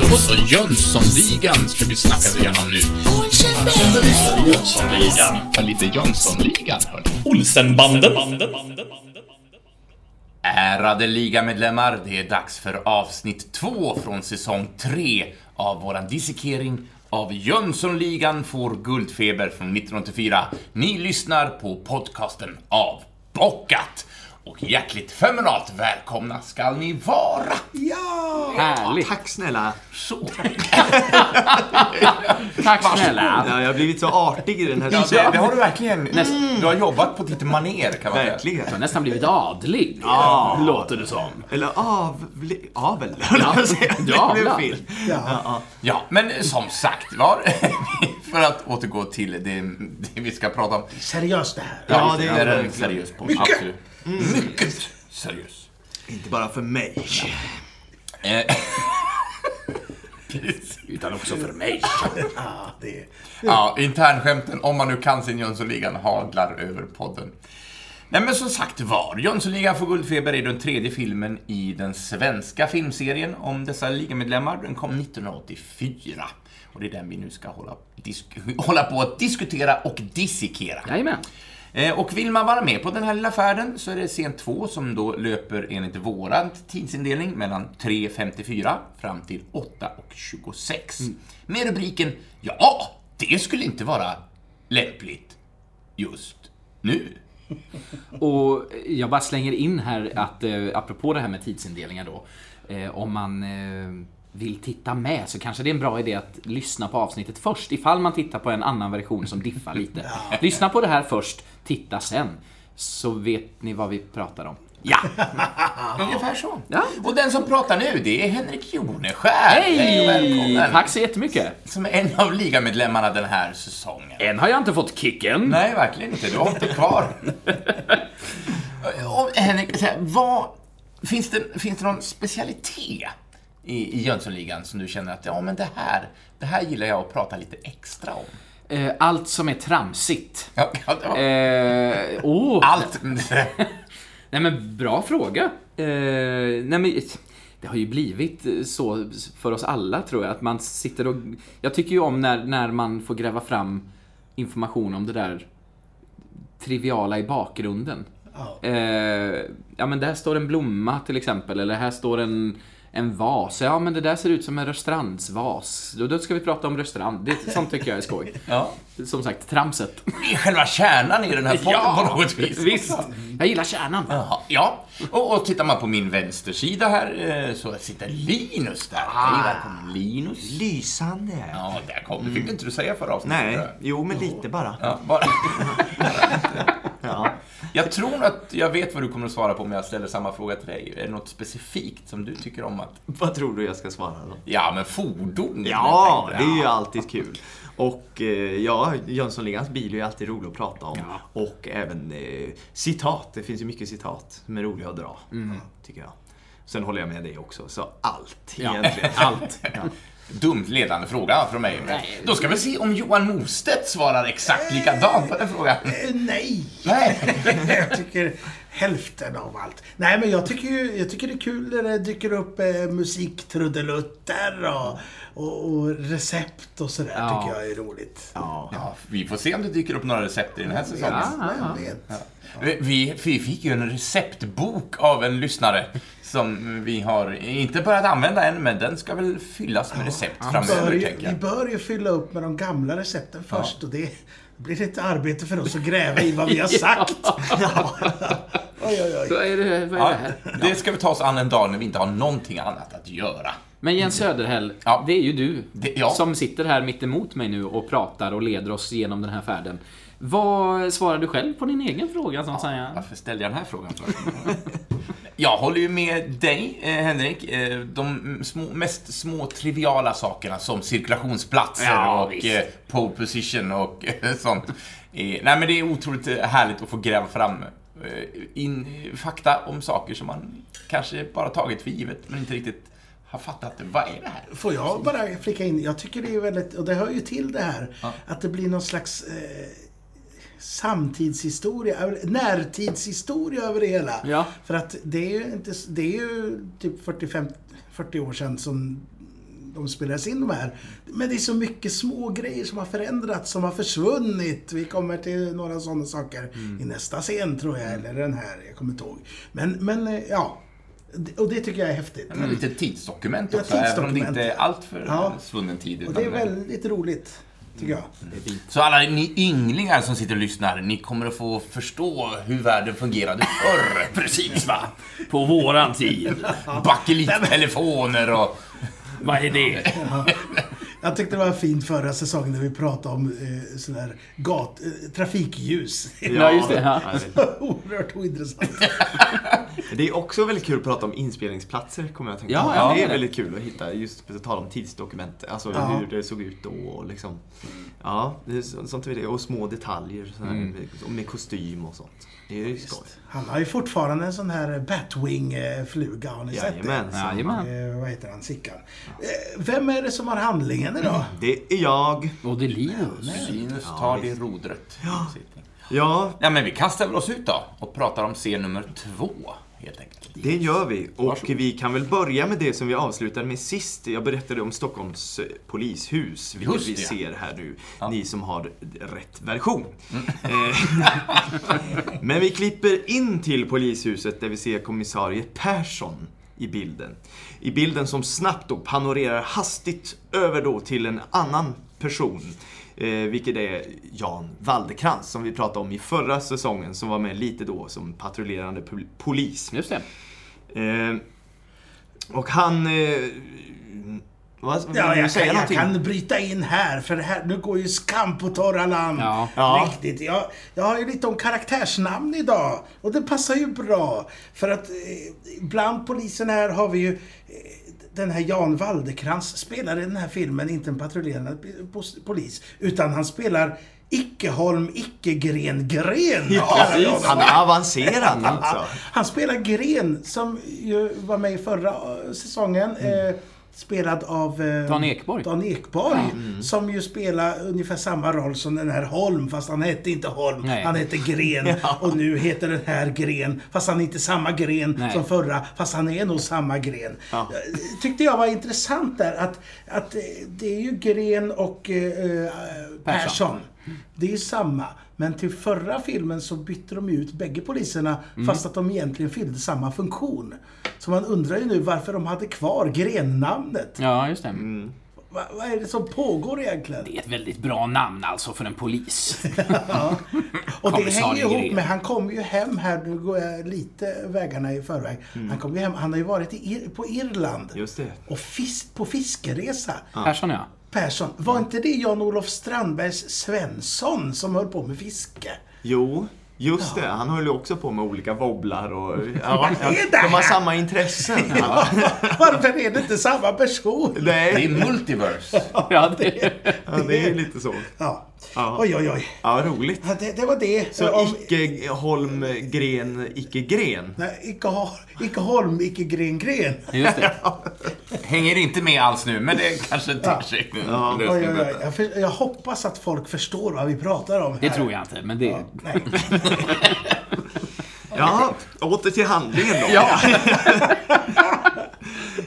Då så, Jönssonligan ska vi snacka igenom nu. Jönssonligan. Ja, lite Jönssonligan, hörni. Olsenbanden. Ärade ligamedlemmar, det är dags för avsnitt två från säsong tre av våran dissekering av Jönssonligan får guldfeber från 1984. Ni lyssnar på podcasten Avbockat. Och hjärtligt feminalt välkomna skall ni vara. Ja! Härligt. Tack snälla. Så. Tack snälla. Ja, jag har blivit så artig i den här Ja, det, det har du verkligen. Näst, du har jobbat på ditt maner kan man säga. Verkligen. Du har nästan blivit adlig. Ja. Låter det som. Eller avle... avel, höll jag på att säga. Ja, Det blev ja. fel. Ja, ja. Ja, men som sagt var, för att återgå till det, det vi ska prata om. Seriöst det här. Ja, det det är är en det. seriös podd. Mycket. Absolut. Mycket seriös. Inte bara för mig. Eh, Utan också för mig. Ja, det ja, internskämten, om man nu kan sin Jönssonligan, haglar över podden. Nej men som sagt var, Jönssonligan får guldfeber är den tredje filmen i den svenska filmserien om dessa ligamedlemmar. Den kom 1984. Och det är den vi nu ska hålla, hålla på att diskutera och dissekera. Jajamän. Eh, Och vill man vara med på den här lilla färden så är det scen 2 som då löper enligt våran tidsindelning mellan 3.54 fram till 8.26. Med rubriken Ja, det skulle inte vara lämpligt just nu. Och jag bara slänger in här att, eh, apropå det här med tidsindelningar då. Eh, om man eh, vill titta med så kanske det är en bra idé att lyssna på avsnittet först, ifall man tittar på en annan version som diffar lite. Lyssna på det här först, titta sen. Så vet ni vad vi pratar om. Ja! Ungefär så. Ja. Och den som pratar nu, det är Henrik Joneskär. Hej och välkommen. Tack så jättemycket. Som är en av ligamedlemmarna den här säsongen. Än har jag inte fått kicken. Nej, verkligen inte. Du har inte kvar. Och Henrik, vad, finns, det, finns det någon specialitet i, i Jönssonligan som du känner att ja, men det här, det här gillar jag att prata lite extra om? Eh, Allt som är tramsigt. Ja, ja, var Eh, oh. allt. Nej men bra fråga. Eh, nej men, det har ju blivit så för oss alla tror jag, att man sitter och... Jag tycker ju om när, när man får gräva fram information om det där triviala i bakgrunden. Ja. Eh, ja men där står en blomma till exempel, eller här står en, en vas. Ja men det där ser ut som en restaurantsvas. Då, då ska vi prata om restaurang. Det, sånt tycker jag är skoj. Ja. Som sagt, tramset. Det är själva kärnan i den här podden på något vis. Visst. Jag gillar kärnan. Jaha, Ja, och, och tittar man på min vänstersida här eh, så sitter Linus där. Hej, välkommen Linus. Lysande. Ja, där kom du. fick inte du säga förra avsnittet. Nej, jag. jo men lite bara. Ja, bara. Ja. Jag tror att jag vet vad du kommer att svara på om jag ställer samma fråga till dig. Är det något specifikt som du tycker om att... Vad tror du jag ska svara då? Ja, men fordon. Ja, det är ju alltid kul. Och eh, ja, Jönssonligans bil är ju alltid rolig att prata om. Ja. Och även eh, citat. Det finns ju mycket citat som är roliga att dra. Tycker jag. Sen håller jag med dig också. Så allt Ja, egentligen. allt. Dumt ledande fråga från mig. Men då ska vi se om Johan Mostedt svarar exakt likadant på den frågan. Eh, Nej! Nej. jag tycker hälften av allt. Nej, men jag tycker, ju, jag tycker det är kul när det dyker upp eh, musiktrudelutter och, och, och recept och sådär. Ja. tycker jag är roligt. Ja. Ja, vi får se om det dyker upp några recept i den här säsongen. Ja, ja. Vi, vi fick ju en receptbok av en lyssnare som vi har inte börjat använda än, men den ska väl fyllas med recept Vi framöver, bör, ju, tänker vi jag. bör ju fylla upp med de gamla recepten först och det blir lite arbete för oss att gräva i vad vi har sagt. Ja. Oj, oj, Vad oj. är det, vad är Ja, det här? det ska vi ta oss an en dag när vi inte har någonting annat att göra. Men Jens Söderhäll, Ja. det är ju du Det- ja. som sitter här mitt emot mig nu och pratar och leder oss genom den här färden. Vad svarar du själv på din egen fråga, så att säga? Varför ställde jag den här frågan för? Jag håller ju med dig, eh, Henrik. Eh, De små, mest små triviala sakerna som cirkulationsplatser Ja, och visst. eh, pole position och eh, sånt. Nej, men det är otroligt härligt att få gräva fram in fakta om saker som man kanske bara tagit för givet, men inte riktigt har fattat. Vad är det här? Får jag bara flika in? Jag tycker det är väldigt, och det hör ju till det här, Ja. att det blir någon slags eh, samtidshistoria, närtidshistoria över det hela. Ja. För att det är ju, inte, det är ju typ 45, 40 år sedan som de spelades in de här. Men det är så mycket små grejer som har förändrats, som har försvunnit. Vi kommer till några sådana saker i nästa scen tror jag, eller den här, jag kommer inte ihåg. Men, men eh, ja. Och det tycker jag är häftigt. Men lite tidsdokument Ja, också, även om det tidsdokument. inte är allt för Ja. svunnen tid. Och det är väldigt roligt, tycker jag. Så alla ni ynglingar som sitter och lyssnar, ni kommer att få förstå hur världen fungerade förr. Precis va? På våran tid. Bakelittelefoner och... Vad är det? Jag tyckte det var fint förra säsongen när vi pratade om eh, sån här gat, eh, trafikljus. Ja, just det. Ja. Oerhört ointressant. Det är också väldigt kul att prata om inspelningsplatser, kommer jag att tänka Ja, på. ja, det det är är väldigt kul att hitta, just på tal om tidsdokument. Alltså Ja. hur det såg ut då och liksom. Ja, det är så- sånt vi det. Och små detaljer, så här, Mm. med, kostym och sånt. Det är ju skoj. Han har ju fortfarande en sån här Batwing-fluga, har ni sett det? Jajamensan. Jajamän. Eh, vad heter han? Sickan. Eh, vem är det som har handlingen idag? Det är jag. Och det är Linus. Sinus tar det rodret. Ja. Ja, ja, men vi kastar väl oss ut då och pratar om scen nummer två, helt enkelt. det gör vi. Och Varsågod. vi kan väl börja med det som vi avslutade med sist. Jag berättade om Stockholms eh, polishus, vilket Just vi det. ser här nu. Ni som har rätt version. Mm. Eh, Men vi klipper in till polishuset där vi ser kommissarie Persson i bilden. I bilden som snabbt då panorerar hastigt över då till en annan person. Eh, vilket är Jan Waldekrans som vi pratade om i förra säsongen som var med lite då som patrullerande pol- polis. Just det. Eh, och han... Eh, vad, Ja, jag säga kan, jag kan bryta in här, för här, nu går ju skam på torra land. Ja. Ja. Riktigt. Jag, jag har ju lite om karaktärsnamn idag. Och det passar ju bra. För att eh, bland polisen här har vi ju eh, den här Jan Waldekrans spelar i den här filmen inte en patrullerande polis, utan han spelar Icke-Holm, Icke-Gren, Gren. Ja, han är avancerad alltså. Han spelar Gren, som ju var med i förra eh, säsongen. Eh, spelad av eh, Dan Ekborg. Dan Ekborg. Som ju spelar ungefär samma roll som den här Holm, fast han hette inte Holm. Nej. Han hette Gren. Och nu heter den här Gren, fast han är inte samma Gren Nej. som förra. Fast han är nog samma Gren. Ja. Eh, Tyckte jag var intressant där att, att eh, det är ju Gren och eh, eh, Persson. Det är ju samma. Men till förra filmen så bytte de ju ut bägge poliserna fast att de egentligen fyllde samma funktion. Så man undrar ju nu varför de hade kvar Gren-namnet. Ja, just det. Va, vad är det som pågår egentligen? Det är ett väldigt bra namn alltså för en polis. Och det hänger ihop Gren. med, han kom ju hem här, nu går jag lite vägarna i förväg. Han kom ju hem, han har ju varit i, på Irland. Just det. Och fis, på fiskeresa. Persson ja. Persson, var inte det Jan-Olof Strandbergs Svensson som höll på med fiske? Jo, just det. Han höll ju också på med olika wobblar och... Ja, Vad är ja, det de har samma intressen. Ja. Varför är det inte samma person? Det Nej, är multiverse. ja det, ja, det är lite så. Ja. Ja. Oj, oj, oj. Ja, roligt. Ja, Det, det var det. Så om, icke Holm, gren, icke gren. nej, icke, Hol- icke Holm, icke Gren, Gren. just det. Hänger inte med alls nu, men det kanske ter sig Ja. Oj, oj, oj. Jag, för, jag hoppas att folk förstår vad vi pratar om här. Det tror jag inte, men det... Nej. Ja, åter till handlingen då. Ja.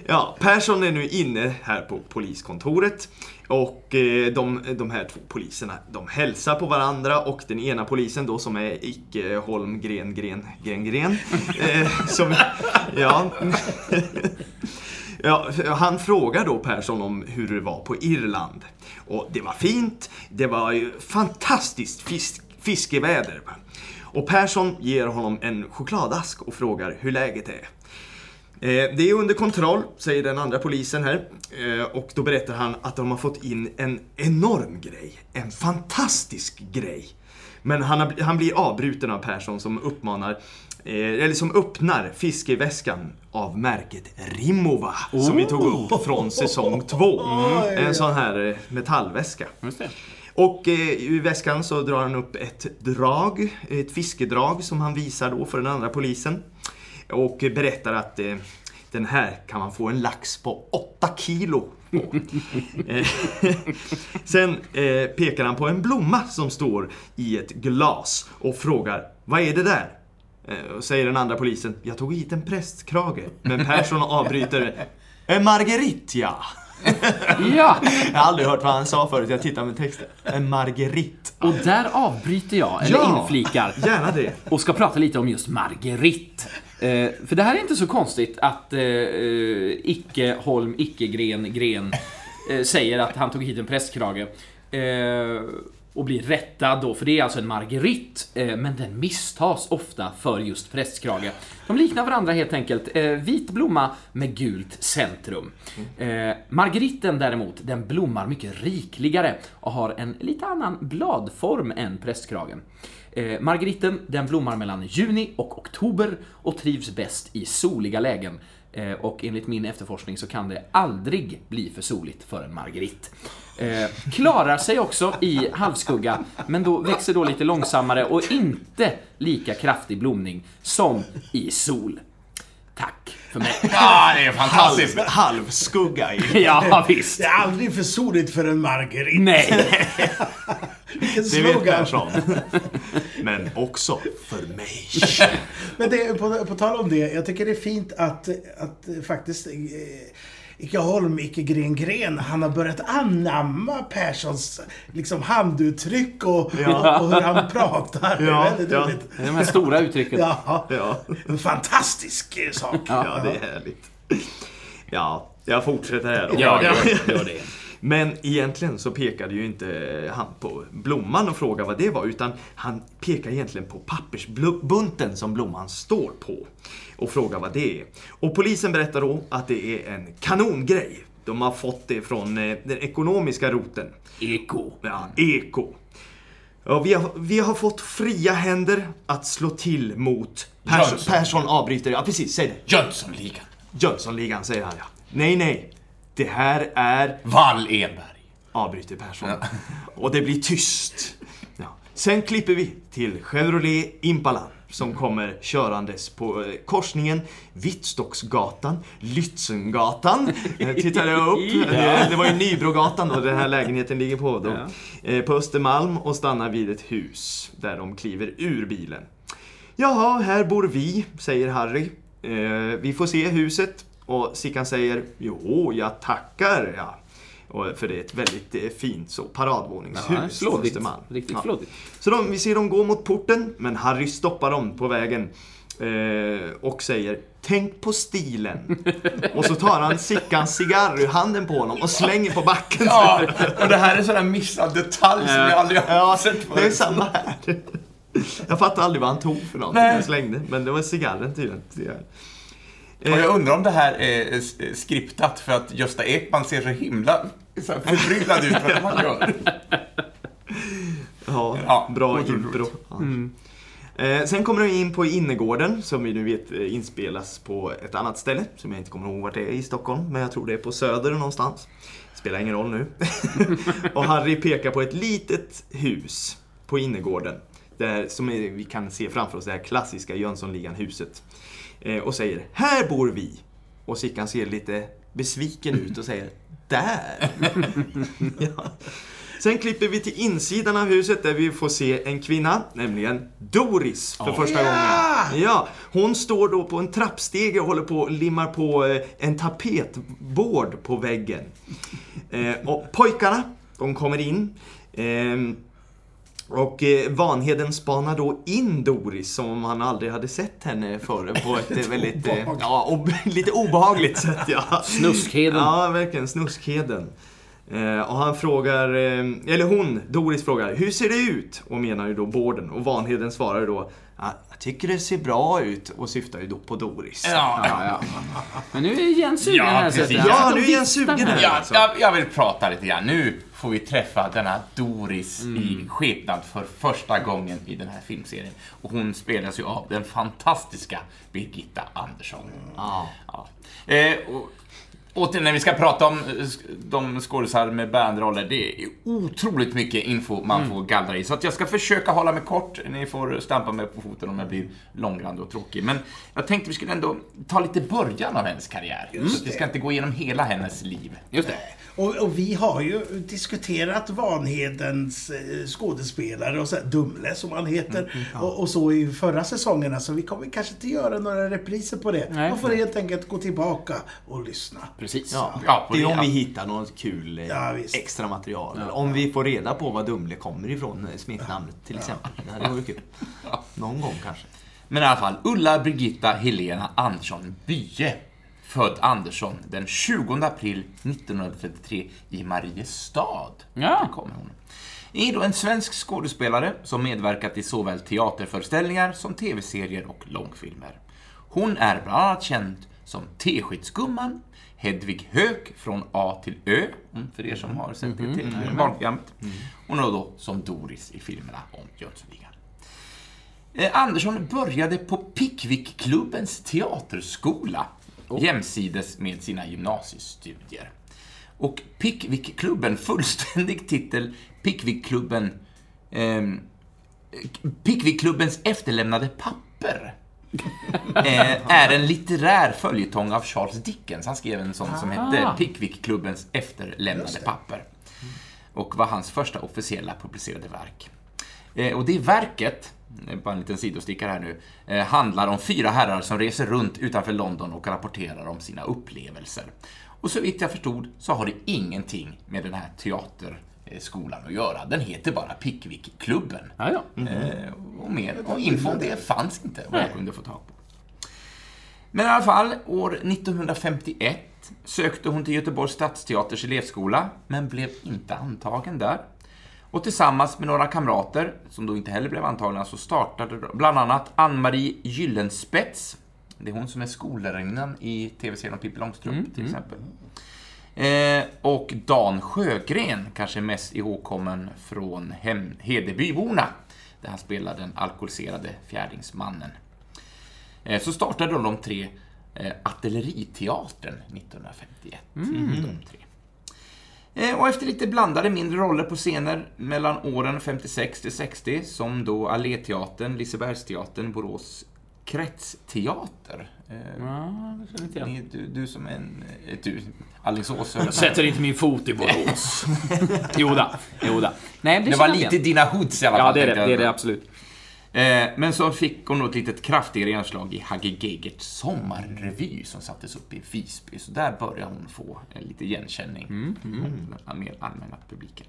Ja, Persson är nu inne här på poliskontoret och eh, de, de här två poliserna, de hälsar på varandra och den ena polisen då som är icke Holm, Gren, Gren, Gren, Gren. Eh, som, ja. Ja, han frågar då Persson om hur det var på Irland. Och det var fint, det var ju fantastiskt fisk, fiskeväder. Och Persson ger honom en chokladask och frågar hur läget är. Eh, Det är under kontroll, säger den andra polisen här. Eh, Och då berättar han att de har fått in en enorm grej. En fantastisk grej. Men han, har, han blir avbruten av Persson som uppmanar eller som öppnar fiskeväskan av märket Rimowa som vi tog upp från säsong två. En sån här eh, metallväska. Och eh, i väskan så drar han upp ett drag, ett fiskedrag som han visar då för den andra polisen. Och eh, berättar att eh, den här kan man få en lax på 8 kilo. Eh, Sen eh, pekar han på en blomma som står i ett glas och frågar Vad är det där? Eh, och säger den andra polisen Jag tog hit en prästkrage. Men Persson avbryter En margerit ja. Ja! Jag har aldrig hört vad han sa förut, jag tittar med texten. En margerit. Och där avbryter jag, eller Ja. inflikar, Gärna det. och ska prata lite om just Marguerite. Eh, för det här är inte så konstigt att eh, eh, Icke Holm, Icke Gren, Gren eh, säger att han tog hit en prästkrage. Eh, och blir rättad då, för det är alltså en margerit, eh, men den misstas ofta för just prästkrage. De liknar varandra helt enkelt. Eh, vit blomma med gult centrum. Eh, margeriten däremot, den blommar mycket rikligare och har en lite annan bladform än prästkragen. Margeriten, den blommar mellan juni och oktober och trivs bäst i soliga lägen. Eh, och enligt min efterforskning så kan det aldrig bli för soligt för en margerit. Eh, klarar sig också i halvskugga, men då växer då lite långsammare och inte lika kraftig blomning som i sol. Tack för mig. Ja, det är fantastiskt. Halv, halvskugga i. Ja, visst. Det är aldrig för soligt för en margerit. Nej. Vilken Det vet slogan. Persson. Men också för mig. Men det, på, på tal om det, jag tycker det är fint att, att faktiskt eh, Icke Holm, Icke Gren Gren, han har börjat anamma Perssons liksom, handuttryck och, Ja. och hur han pratar. Det Ja, är väldigt ja. roligt. De här stora uttrycken. Ja, Ja. en fantastisk eh, sak. ja, det är härligt. Ja, jag fortsätter här då. Ja, gör, gör det. Men egentligen så pekade ju inte han på blomman och frågade vad det var, utan han pekar egentligen på pappersbunten som blomman står på och frågar vad det är. Och polisen berättar då att det är en kanongrej. De har fått det från eh, den ekonomiska roten. Eko. Ja, eko. Ja, vi, har, vi har fått fria händer att slå till mot. Jönsson. Persson avbryter. Ja, precis. Säg det. Jönssonligan. Jönssonligan, säger han ja. Nej, nej. Det här är Wall Enberg. avbryter Persson. Och det blir tyst. Ja. Sen klipper vi till Chevrolet Impala som kommer körandes på eh, korsningen Vittstocksgatan, Lützengatan. Jag tittade upp. Det, det var ju Nybrogatan då den här lägenheten ligger på. Då. Eh, På Östermalm och stannar vid ett hus där de kliver ur bilen. Jaha, här bor vi, säger Harry. Eh, vi får se huset. Och Sickan säger, jo, jag tackar. Ja. Och för det är ett väldigt eh, fint så, paradvåningshus på. Östermalm. Riktigt Ja. flådigt. Så de, vi ser dem gå mot porten, men Harry stoppar dem på vägen. Eh, och säger Tänk på stilen. och så tar han Sickans cigarr ur handen på honom och slänger på backen. Ja, och det här är en sån där missad detalj som jag aldrig har Ja, sett det är förut. samma här. Jag fattar aldrig vad han tog för något. Nej. Jag slängde, men det var cigarren tydligen. Och jag undrar om det här är s- skriptat för att Gösta Ekman ser så himla så förbryllad ut vad man gör. Ja, Ja, bra. Ja. Eh, sen kommer de in på innergården som vi nu vet eh, inspelas på ett annat ställe som jag inte kommer ihåg vart det är i Stockholm, men jag tror det är på Söder någonstans. Spelar ingen roll nu. och Harry pekar på ett litet hus på innergården. Där, som vi kan se framför oss det här klassiska Jönssonligan-huset. Eh, och säger Här bor vi. Och Sickan ser lite besviken ut och säger Där! ja. Sen klipper vi till insidan av huset där vi får se en kvinna, nämligen Doris, för första gången. Ja, hon står då på en trappstege och håller på och limmar på eh, en tapetbord på väggen. Eh, och pojkarna, de kommer in. Ehm, och eh, Vanheden spanar då in Doris som om han aldrig hade sett henne förr på ett eh, väldigt, eh, ja, ob- lite obehagligt sätt. Ja. Snuskheden. Ja, verkligen. Snuskheden. Och han frågar, eller hon, Doris frågar, hur ser det ut? Och menar ju då borden. Och Vanheden svarar då, "Ja, jag tycker det ser bra ut. Och syftar ju då på Doris. Ja, Ja, ja. Men nu är Jens sugen Ja, här. precis. Ja, nu är Jens sugen här. Ja, alltså. jag, jag vill prata lite grann. Nu får vi träffa denna Doris i skepnad för första gången i den här filmserien. Och hon spelas ju av den fantastiska Birgitta Andersson. Ja. Ja. Eh, och återigen, när vi ska prata om eh, de skådisar med bärande roller, det är otroligt mycket info man får gallra i. Så att jag ska försöka hålla mig kort. Ni får stampa mig på foten om jag blir långrandig och tråkig. Men jag tänkte vi skulle ändå ta lite början av hennes karriär. Att vi ska inte gå igenom hela hennes liv. Just det. Och, och vi har ju diskuterat Vanhedens eh, skådespelare och så här, Dumle som han heter. och, och så i förra säsongerna. Så vi kommer kanske inte göra några repriser på det. Nej. Man får helt enkelt gå tillbaka och lyssna. Precis. Ja, Ja, det är om ja. vi hittar något kul eh, Ja, extra material. Eller Om vi får reda på var Dumle kommer ifrån, eh, smeknamnet till exempel. Det hade varit kul. Någon gång kanske. Men i alla fall, Ulla Birgitta Helena Andersson Bye. Född Andersson den 20 april 1933 i Mariestad. Ja. Där kommer hon. Är då en svensk skådespelare som medverkat i såväl teaterföreställningar som tv-serier och långfilmer. Hon är bland annat känd som Teskedsgumman, Hedvig Höök från A till Ö, mm, för er som har sett det till barnprogrammet. Hon är då som Doris i filmerna om Jönssonligan. Eh, Andersson började på Pickvickklubbens teaterskola jämsides med sina gymnasiestudier. Och Pickwickklubben, fullständig titel Pickwickklubben ehm, Pickwickklubbens efterlämnade papper eh, är en litterär följetong av Charles Dickens. Han skrev en sån som hette Ah. Pickwickklubbens efterlämnade papper. Och var hans första officiella publicerade verk. Eh, och det verket, eh, bara en liten sidostickare här nu, eh, handlar om fyra herrar som reser runt utanför London och rapporterar om sina upplevelser. Och så vitt jag förstod så har det ingenting med den här teaterskolan att göra. Den heter bara Pickwickklubben. Ja, ja. Eh, och mer och info om det fanns inte vad jag kunde få tag på. Men i alla fall, år 1951 sökte hon till Göteborgs stadsteaters elevskola, men blev inte antagen där. Och tillsammans med några kamrater, som då inte heller blev antagna, så startade bland annat Ann-Marie Gyllenspets. Det är hon som är skollärarinnan i tv-serien om Pippi Långstrump, till exempel. Eh, och Dan Sjögren, kanske mest ihågkommen från hem, Hedebyborna, där han spelar den alkoholiserade fjärdingsmannen. Eh, så startade de tre eh, Artilleriteatern 1951. De tre. Eh, Och efter lite blandade mindre roller på scener mellan åren 56 till 60, som då Alléteatern, Lisebergsteatern, Borås kretsteater. Ja, det känner inte jag. Du, du som en... Du, Alingsås. Jag sätter inte min fot i Borås. Joda, joda. Nej, det, Det var lite igen. dina hoods i alla fall. Ja, det är det. Det är det absolut. Eh, Men så fick hon ett litet kraftigare genomslag i Hagge Geigerts sommarrevy som sattes upp i Visby. Så där började hon få eh, lite igenkänning från den mer allmänna publiken.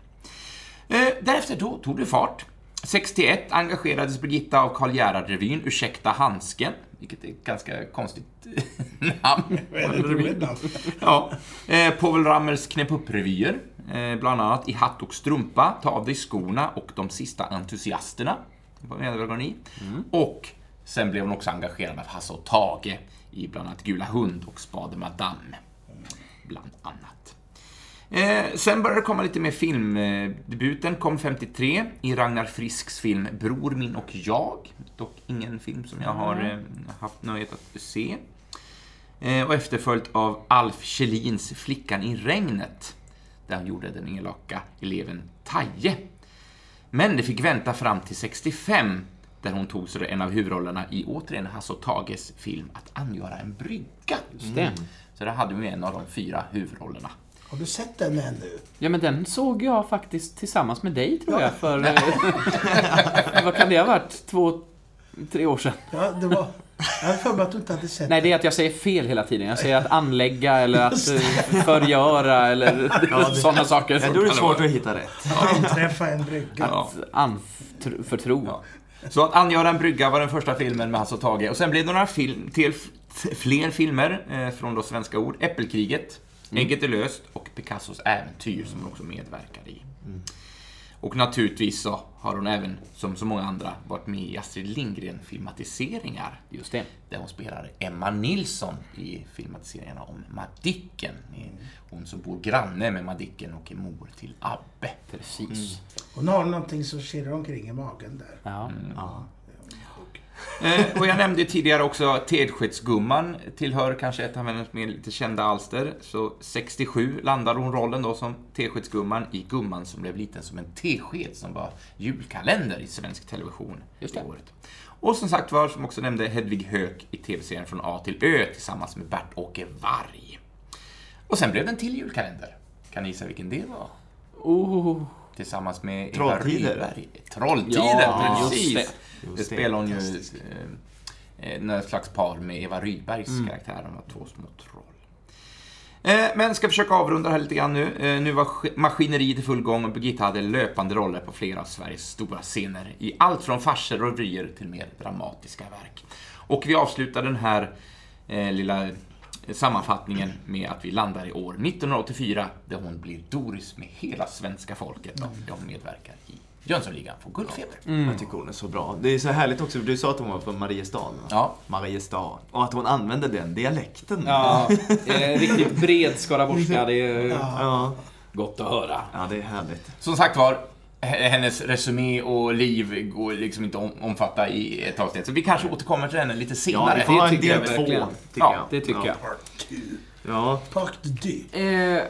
Eh, Därefter då tog det fart. 61 engagerades Birgitta av Karl Gerhard-revyn Ursäkta handsken, vilket är ett ganska konstigt namn. Ja. Eh, Povel Ramels Knäpp upp-revyer. Eh, bland annat I hatt och strumpa, Ta av dig skorna och De sista entusiasterna. Medverkar ni? Och sen blev hon också engagerad av Hasse och Tage i bland annat Gula hund och Spade Madame. Bland annat. Eh, sen började det komma lite mer film. Debuten kom 53 i Ragnar Frisks film Bror min och jag. Dock ingen film som jag har eh, haft nöjet att se. Eh, och efterföljt av Alf Kjellins Flickan i regnet, där han gjorde den elaka eleven Taje. Men det fick vänta fram till 65, där hon tog sig en av huvudrollerna i återigen Hasse och Tages film Att angöra en brygga. Just det. Så där hade vi en av de fyra huvudrollerna. Har du sett den ännu? Ja, men den såg jag faktiskt tillsammans med dig, tror jag, för... eh, vad kan det ha varit? Två, tre år sedan? Ja, det var... Jag har för mig att du inte hade sett Nej, det är att jag säger fel hela tiden. Jag säger att anlägga eller att eh, förgöra eller sådana saker. Ja, då är det svårt att hitta rätt. Att anträffa en brygga. Att anförtro. Ja. Så att angöra en brygga var den första filmen med Hasse och Tage. Och sen blev det några film, till fler filmer eh, från då svenska ord. Äppelkriget, Ägget är löst och Picassos äventyr som hon också medverkade i. Och naturligtvis så har hon även, som så många andra, varit med i Astrid Lindgren-filmatiseringar. Just det. Där hon spelar Emma Nilsson i filmatiseringarna om Madicken. Hon som bor granne med Madicken och är mor till Abbe. Precis. Hon har någonting som kirrar omkring i magen där. Ja. Ja. Eh, och jag nämnde tidigare också Tedskedsgumman tillhör kanske ett av hennes mer lite kända alster. Så 67 landade hon rollen då som Teskedsgumman i Gumman som blev liten som en tesked som var julkalender i svensk television Just det det. året. Och som sagt var, som också nämnde, Hedvig Höök i tv-serien Från A till Ö tillsammans med Bert-Åke Varg. Och sen blev det en till julkalender. Kan ni gissa vilken det var? Oh, Tillsammans med Eva Trolltider. Rydberg. Trolltider, Ja, just precis! Det. Spelar hon ju eh, eh, något slags par med Eva Rydbergs Mm. karaktär. De var två små troll. Eh, men ska försöka avrunda här lite grann nu. Eh, nu var sk- maskineriet i full gång och Birgitta hade löpande roller på flera av Sveriges stora scener. I allt från farser och revyer till mer dramatiska verk. Och vi avslutar den här eh, lilla sammanfattningen med att vi landar i år 1984 där hon blir Doris med hela svenska folket och de medverkar i Jönssonligan får guldfeber. Jag tycker hon är så bra. Det är så härligt också, för du sa att hon var från Mariestad. va? Ja. Mariestad. Och att hon använde den dialekten. ja, eh, riktigt bred skaraborgska. Det är Ja, gott att höra. ja det är härligt. Som sagt var, hennes resumé och liv går liksom inte om, omfatta i ett avsnitt. Så vi kanske återkommer till henne lite Ja, senare. vi får ha en tycker jag del två, tycker Ja, jag. Det tycker jag. Ja. Pakt du. Eh,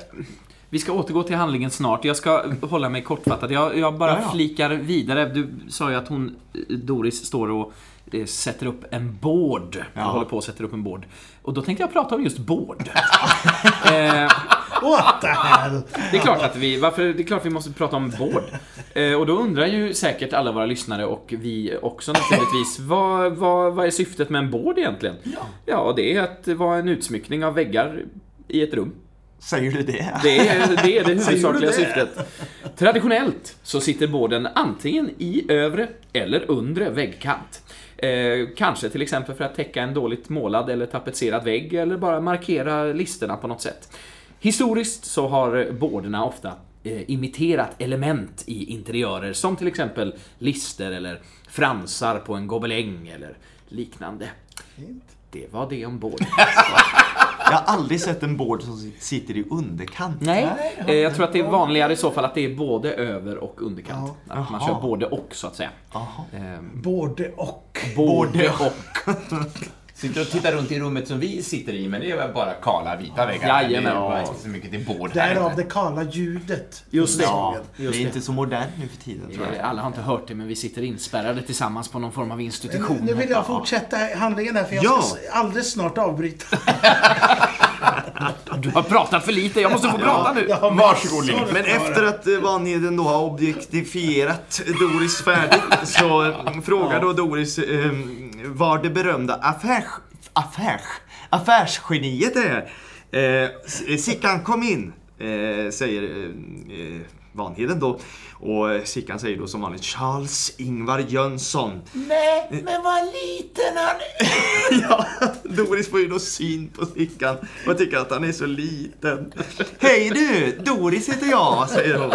vi ska återgå till handlingen snart. Jag ska hålla mig kortfattad. Jag, jag bara Ja, ja. flikar vidare. Du sa ju att hon, Doris, står och eh, sätter upp en board. Ja. Håller på att sätter upp en board. Och då tänkte jag prata om just board. eh, What the hell? det är klart att vi, varför, det är klart vi måste prata om board. Eh, och då undrar ju säkert alla våra lyssnare och vi också naturligtvis, vad, vad, vad är syftet med en board egentligen? Ja, det är att vara en utsmyckning av väggar i ett rum. Säger du det? Det är det, är det huvudsakliga det? syftet. Traditionellt så sitter båden antingen i övre eller undre väggkant. Eh, kanske till exempel för att täcka en dåligt målad eller tapetserad vägg eller bara markera listerna på något sätt. Historiskt så har båderna ofta eh, imiterat element i interiörer som till exempel lister eller fransar på en gobeläng eller liknande. Det var det om båden. Jag har aldrig sett en board som sitter i underkant. Nej, eh, jag tror att det är vanligare i så fall att det är både över och underkant. Att man kör både och så att säga. Jaha. Ehm, Både och. Både och. Sitter och tittar runt i rummet som vi sitter i, men det är väl bara kala vita väggar. Jajamän. Det är bara så mycket till bord här. Därav det kala ljudet. Just det. Ja. Det är inte så modernt nu för tiden tror jag. Alla har inte hört det, men vi sitter inspärrade tillsammans på någon form av institution. Nu vill jag fortsätta handlingen här för jag Ja. ska s- alldeles snart avbryta. Du har pratat för lite, jag måste få prata nu! Har Varsågod, att Men efter att eh, Vanheden då har objektifierat Doris färdigt så eh, frågar då Doris eh, var det berömda affärs, affärs, affärsgeniet är. Eh, Sickan kom in, eh, säger eh, Vanheden då. Och Sickan säger då som vanligt Charles Ingvar Jönsson. Nej, men vad liten han är. Ja, Doris får ju då syn på Sickan och tycker att han är så liten. Hej du, Doris heter jag, säger hon.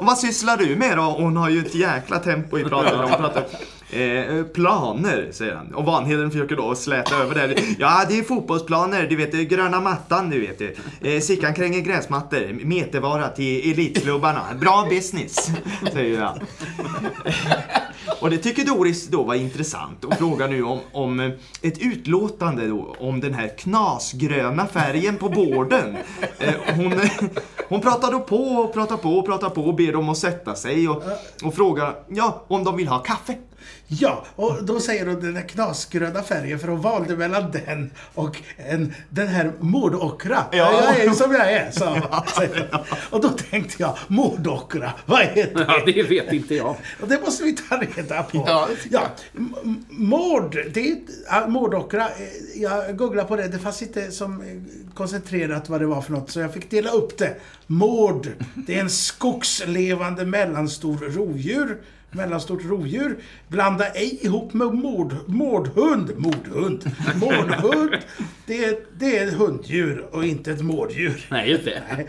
Och vad sysslar du med då? Hon har ju ett jäkla tempo i pratet. när Hon pratar. Eh, eh, planer, säger han. Och Vanheden försöker då släta över det. Ja, det är fotbollsplaner, du vet, gröna mattan, du vet. Eh, Sickan kränger gräsmattor, metervara till elitklubbarna. Bra business, säger han. Och det tycker Doris då var intressant och frågar nu om, om eh, ett utlåtande då om den här knasgröna färgen på borden. Eh, Hon, hon pratar då på och pratar på och pratar på och ber dem att sätta sig och, och frågar ja, om de vill ha kaffe. Ja, och då säger hon den där knasgröna färgen för hon valde mellan den och en, den här mordockra. Ja. Ja. Jag är ju som jag är, säger hon. Och då tänkte jag, mordockra, vad är det? Ja, det vet inte jag. Och det måste vi ta reda på. Ja, ja, mord, det är ja, mordockra. eh, Jag googlade på det, det fanns inte som eh, koncentrerat vad det var för något, så jag fick dela upp det. Mord, det är en skogslevande mellanstor rovdjur. Mellanstort rovdjur. Blanda ej ihop med mord, mordhund. Mordhund. Mordhund. Det är, det är ett hunddjur och inte ett mårddjur. Nej, just det.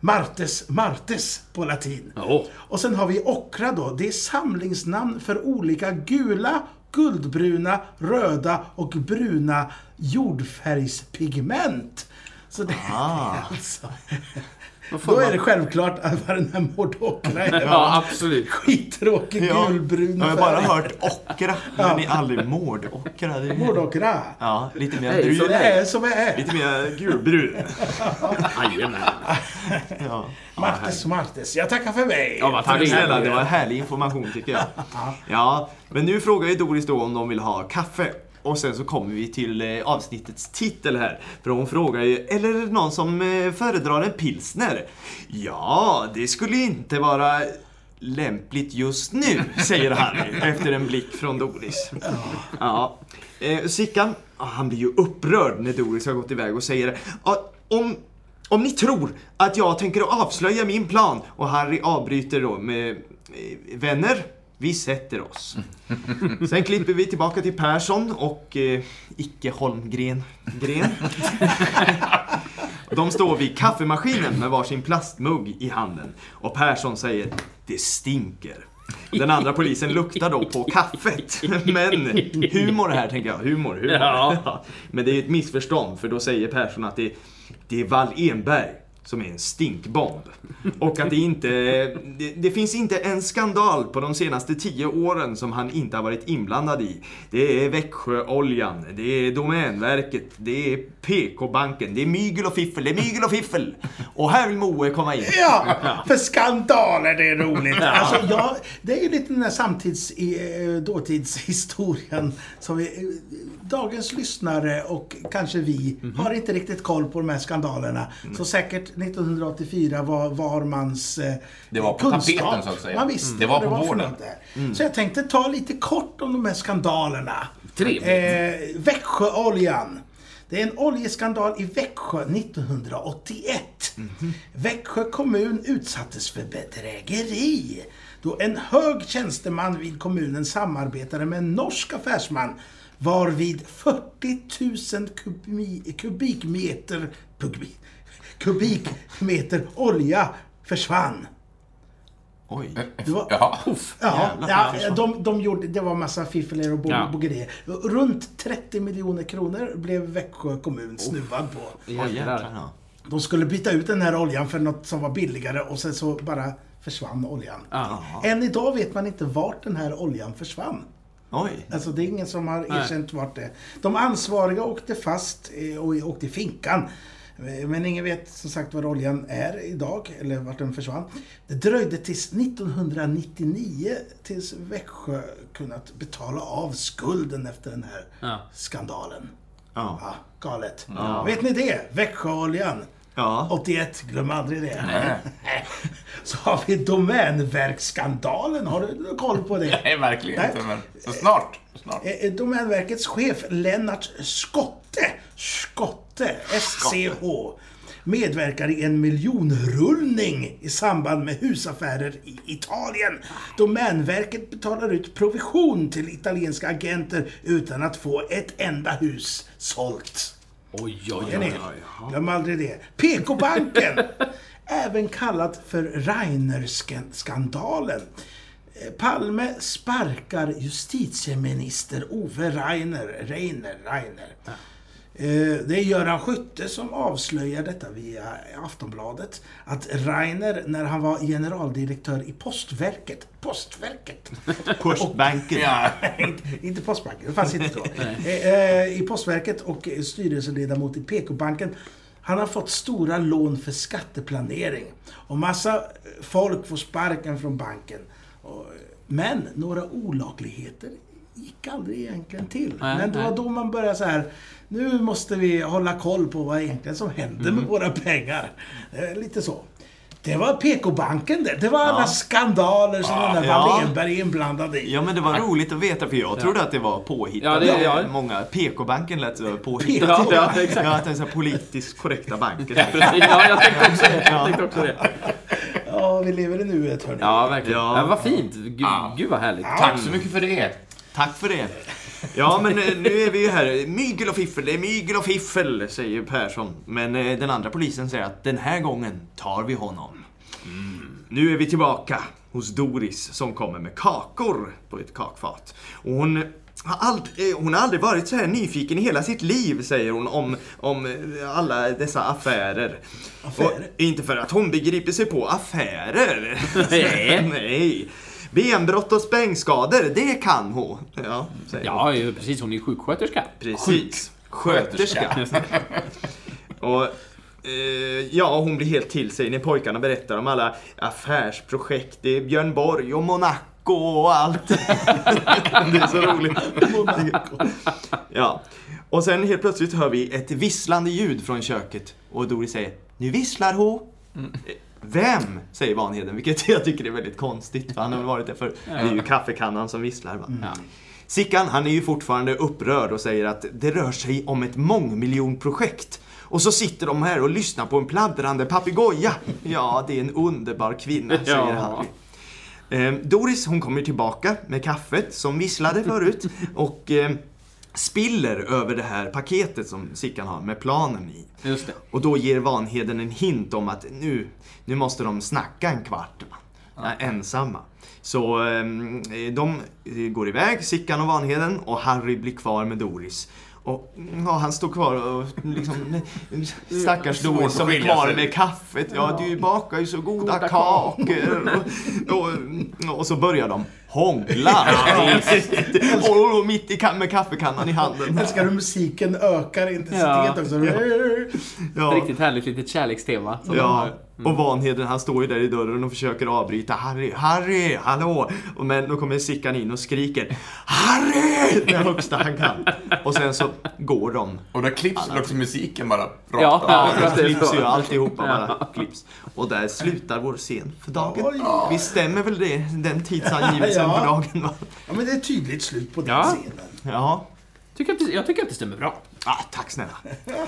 Martes, martes på latin. Åh. Och sen har vi ockra då. Det är samlingsnamn för olika gula, guldbruna, röda och bruna jordfärgspigment. Så det Ah. är alltså Då är det självklart att vad den här Mordokra är. Ja, absolut. Skittråkig Ja. gulbrun Jag har bara hört ockra, men ni aldrig mårdockra. Det är- Mordokra. Ja, lite mer brun. är som är. Lite mer gulbrun. Jajamän. Ja. Martes, Martes. Jag tackar för mig. Ja, Tack snälla, det var härlig information tycker jag. Ja, men nu frågar ju Doris då om de vill ha kaffe. Och sen så kommer vi till eh, avsnittets titel här. För hon frågar ju, eller är det någon som eh, föredrar en pilsner? Ja, det skulle inte vara lämpligt just nu, säger Harry efter en blick från Doris. Ja. Eh, Sickan, ah, han blir ju upprörd när Doris har gått iväg och säger "Ja, om, om ni tror att jag tänker avslöja min plan och Harry avbryter då med Vänner, vi sätter oss. Sen klipper vi tillbaka till Persson och eh, Icke Holmgren. Gren. De står vid kaffemaskinen med varsin plastmugg i handen. Och Persson säger Det stinker. Den andra polisen luktar då på kaffet. Men humor här tänker jag. Humor, humor. Ja. Men det är ett missförstånd för då säger Persson att det, det är Wall Enberg som är en stinkbomb. Och att det inte... Det, det finns inte en skandal på de senaste tio åren som han inte har varit inblandad i. Det är Växjöoljan, det är Domänverket, det är PK-banken, det är mygel och fiffel, det är mygel och fiffel. Och här vill Moe komma in. Ja, för skandaler det är roligt. Alltså, jag, det är ju lite den här samtids, eh, dåtidshistorien som vi, eh, dagens lyssnare och kanske vi har inte riktigt koll på de här skandalerna. Så säkert 1984 var var mans eh, Det var på kunskap. tapeten, så att säga. Man visste Mm. Det var på något där. Så jag tänkte ta lite kort om de här skandalerna. Trevligt. Eh, Växjöoljan. Det är en oljeskandal i Växjö 1981. Växjö kommun utsattes för bedrägeri då en hög tjänsteman vid kommunen samarbetade med en norsk affärsman varvid 40 000 kubi, kubikmeter, kubi, kubikmeter olja försvann. Oj. Det var. Ja, Jävlar, ja försvann. de, de gjorde, det var massa fiffel och bo- Ja. bogerier. Runt 30 miljoner kronor blev Växjö kommun snuvad på. Jäklar. Ja. De skulle byta ut den här oljan för något som var billigare och sen så bara försvann oljan. Ja. Än idag vet man inte vart den här oljan försvann. Oj. Alltså det är ingen som har Nej. erkänt vart det. De ansvariga åkte fast eh, och åkte i finkan. Eh, Men ingen vet som sagt var oljan är idag, eller vart den försvann. Det dröjde tills 1999 tills Växjö kunnat betala av skulden efter den här Ja. skandalen. Ja. Ja, galet. Vet ni det? Växjöoljan. Ja. 81, glöm aldrig det. Så har vi Domänverksskandalen. Har du koll på det? Nej, verkligen Nej. inte. Men så snart. snart. Eh, Domänverkets chef Lennart Skotte, Skotte, SCH, medverkar i en miljonrullning i samband med husaffärer i Italien. Domänverket betalar ut provision till italienska agenter utan att få ett enda hus sålt. Oj, oj, oj. Glöm aldrig det. PK-banken, även kallat för Rainer-skandalen. Eh, Palme sparkar justitieminister Ove Rainer. Reiner, Rainer. Eh, Det är Göran Skytte som avslöjar detta via Aftonbladet. Att Rainer, när han var generaldirektör i Postverket, Postverket, Postbanken. Ja. inte, inte Postbanken, det fanns inte då. Eh, eh, I Postverket och styrelseledamot i PK-banken. Han har fått stora lån för skatteplanering. Och massa folk får sparken från banken. Men några olagligheter gick aldrig egentligen till. Nej, Men det var nej. då man började så här. Nu måste vi hålla koll på vad egentligen som händer med våra pengar. Lite så. Det var PK-banken det. Det var alla Ja. skandaler som den där Ja. Wallenberg är inblandad i. Ja men det var roligt att veta för jag trodde att det var påhittat. Ja, det- ja. Många, PK-banken lät så påhittat. Ja, ja, exakt. Ja, att det är så här politiskt korrekta banker. Ja, jag tänkte också det. Jag tänkte också det. Ja, vi lever i nuet hörni. Ja, verkligen. Ja. Ja. vad fint. Gud, gud vad härligt. Tack så mycket för det. Tack för det. Ja, men eh, nu är vi ju här. Mygel och fiffel, det är mygel och fiffel, säger Persson. Men eh, den andra polisen säger att den här gången tar vi honom. Nu är vi tillbaka hos Doris som kommer med kakor på ett kakfat. Och hon har aldrig, eh, hon har aldrig varit så här nyfiken i hela sitt liv, säger hon om, om alla dessa affärer. Affärer? Och inte för att hon begriper sig på affärer. Nej. Nej. Benbrott och sprängskador, det kan hon. Ja, säger hon. Ja, ju precis. Hon är sjuksköterska. Precis. Sköterska. och eh, ja, hon blir helt till sig när pojkarna berättar om alla affärsprojekt. Är Björn Borg och Monaco och allt. det är så roligt. ja. Och sen helt plötsligt hör vi ett visslande ljud från köket. Och Doris säger, nu visslar hon. Eh, Vem? Säger Vanheden, vilket jag tycker är väldigt konstigt. För han har väl varit där för Det är ju kaffekannan som visslar. Va? Ja. Sickan, han är ju fortfarande upprörd och säger att det rör sig om ett mångmiljonprojekt. Och så sitter de här och lyssnar på en pladdrande papegoja. Ja, det är en underbar kvinna, säger Ja. Harry. Eh, Doris, hon kommer tillbaka med kaffet som visslade förut och eh, spiller över det här paketet som Sickan har med planen i. Just det. Och då ger Vanheden en hint om att nu, nu måste de snacka en kvart. Va? Ja, ensamma. Så ehm, de eh, går iväg, Sickan och Vanheden, och Harry blir kvar med Doris. Och ja, han står kvar och liksom, stackars Svårt Doris som är kvar med kaffet. Ja, du bakar ju så goda, Goda kakor. Och, och, och så börjar de hångla. och, och mitt i med kaffekannan i handen. Älskar hur musiken ökar intensitet Ja. också. Ja. Ett riktigt härligt litet kärlekstema. Ja, har. och Vanheden han står ju där i dörren och försöker avbryta. Harry, Harry, hallå! Och Men då kommer Sickan in och skriker Harry! Det högsta han kan. Och sen så går de. Och då klipps väl också musiken bara rakt Ja, ja, Ja, det klipps ju alltihopa bara klipps. Och där slutar vår scen för dagen. Oj. Visst stämmer väl det, den tidsangivelsen Ja. för dagen? Va? Ja, men det är ett tydligt slut på den Ja. scenen. Ja. Tycker att det, jag tycker att det stämmer bra. Ah, tack snälla.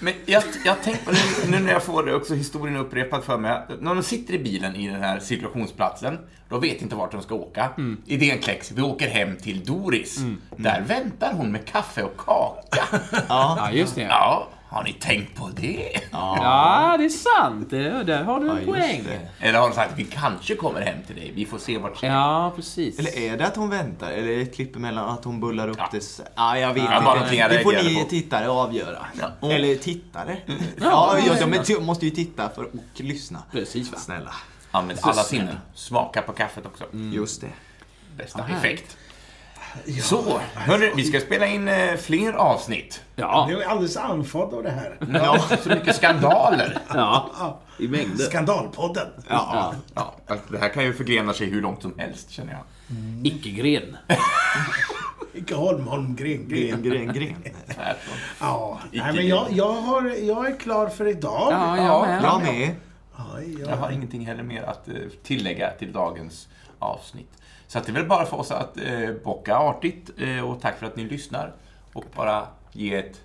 Men jag, jag tänker på nu, nu när jag får det också historien upprepad för mig. När de sitter i bilen i den här cirkulationsplatsen, de vet inte vart de ska åka. Idén kläcks, vi åker hem till Doris. Där väntar hon med kaffe och kaka. Ja, just det. Ja, har ni tänkt på det? Ja, det är sant. Det, där har du en poäng. det. Eller har de sagt vi kanske kommer hem till dig, vi får se vart Ja, precis. Eller är det att hon väntar? Eller är det ett klipp emellan att hon bullar upp det? s- Ah, jag vet Ja, inte. jag Det får ni på. tittare avgöra. Ja. Eller tittare. Ja, ja, är- de måste ju titta för och lyssna. Precis, va? Snälla. Använd alla sinnen. Smaka på kaffet också. Just det. Bästa effekt. Så, hörni, vi ska spela in eh, fler avsnitt. Ja, Jag är alldeles andfådd av det här. Ja, så mycket skandaler. ja. I mängder. Skandalpodden. Ja. Ja, alltså, det här kan ju förgrena sig hur långt som helst, känner jag. Icke-gren. Icke Holm, Holm, Gren, Gren, Gren. gren, gren. Ja, nej, men jag, jag, har, jag är klar för idag. Ja, jag Ja, med. Jag med. Oj, Jag har ingenting heller mer att eh, tillägga till dagens avsnitt. Så att det är väl bara för oss att eh, bocka artigt eh, och tack för att ni lyssnar. Och bara ge ett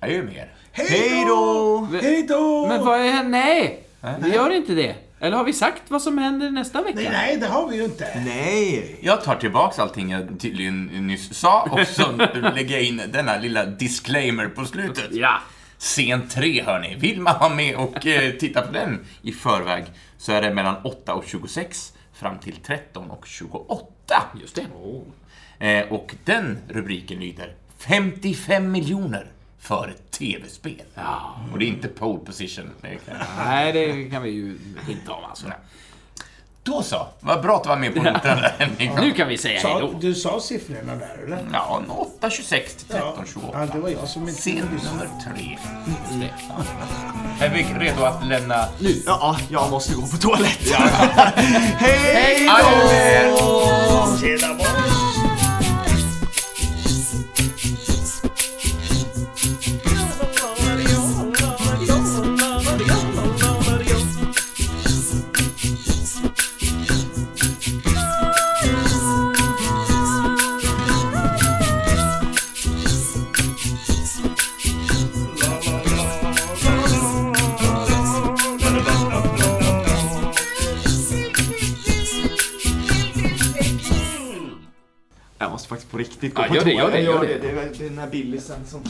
adjö med er. Hej då! Hej då! Men vad är... Nej! Vi gör inte det. Eller har vi sagt vad som händer nästa vecka? Nej, nej, det har vi ju inte. Nej! Jag tar tillbaks allting jag tydligen nyss sa och så lägger jag in denna lilla disclaimer på slutet. Ja. Scen 3, hörni. Vill man vara med och eh, titta på den i förväg så är det mellan 8 och 26 fram till 13 och 28. Just det. Eh, och den rubriken lyder 55 miljoner för ett TV-spel. Ja. Och det är inte pole position. Det kan jag- Nej, det kan vi ju inte om alltså. Då så. Vad bra att du var med på noterna där, Henrik. Nu kan vi säga hej Sa, då. du sa siffrorna där, eller? Ja, 8, 26 till 13, ja, 28. det var jag som inte Scen nummer tre. Är vi redo att lämna... Ja, jag måste gå på toaletten. Hej Adjö med er! Tjena! Riktigt gå Ja, på gör det, gör det, gör det. Det är den här billisen som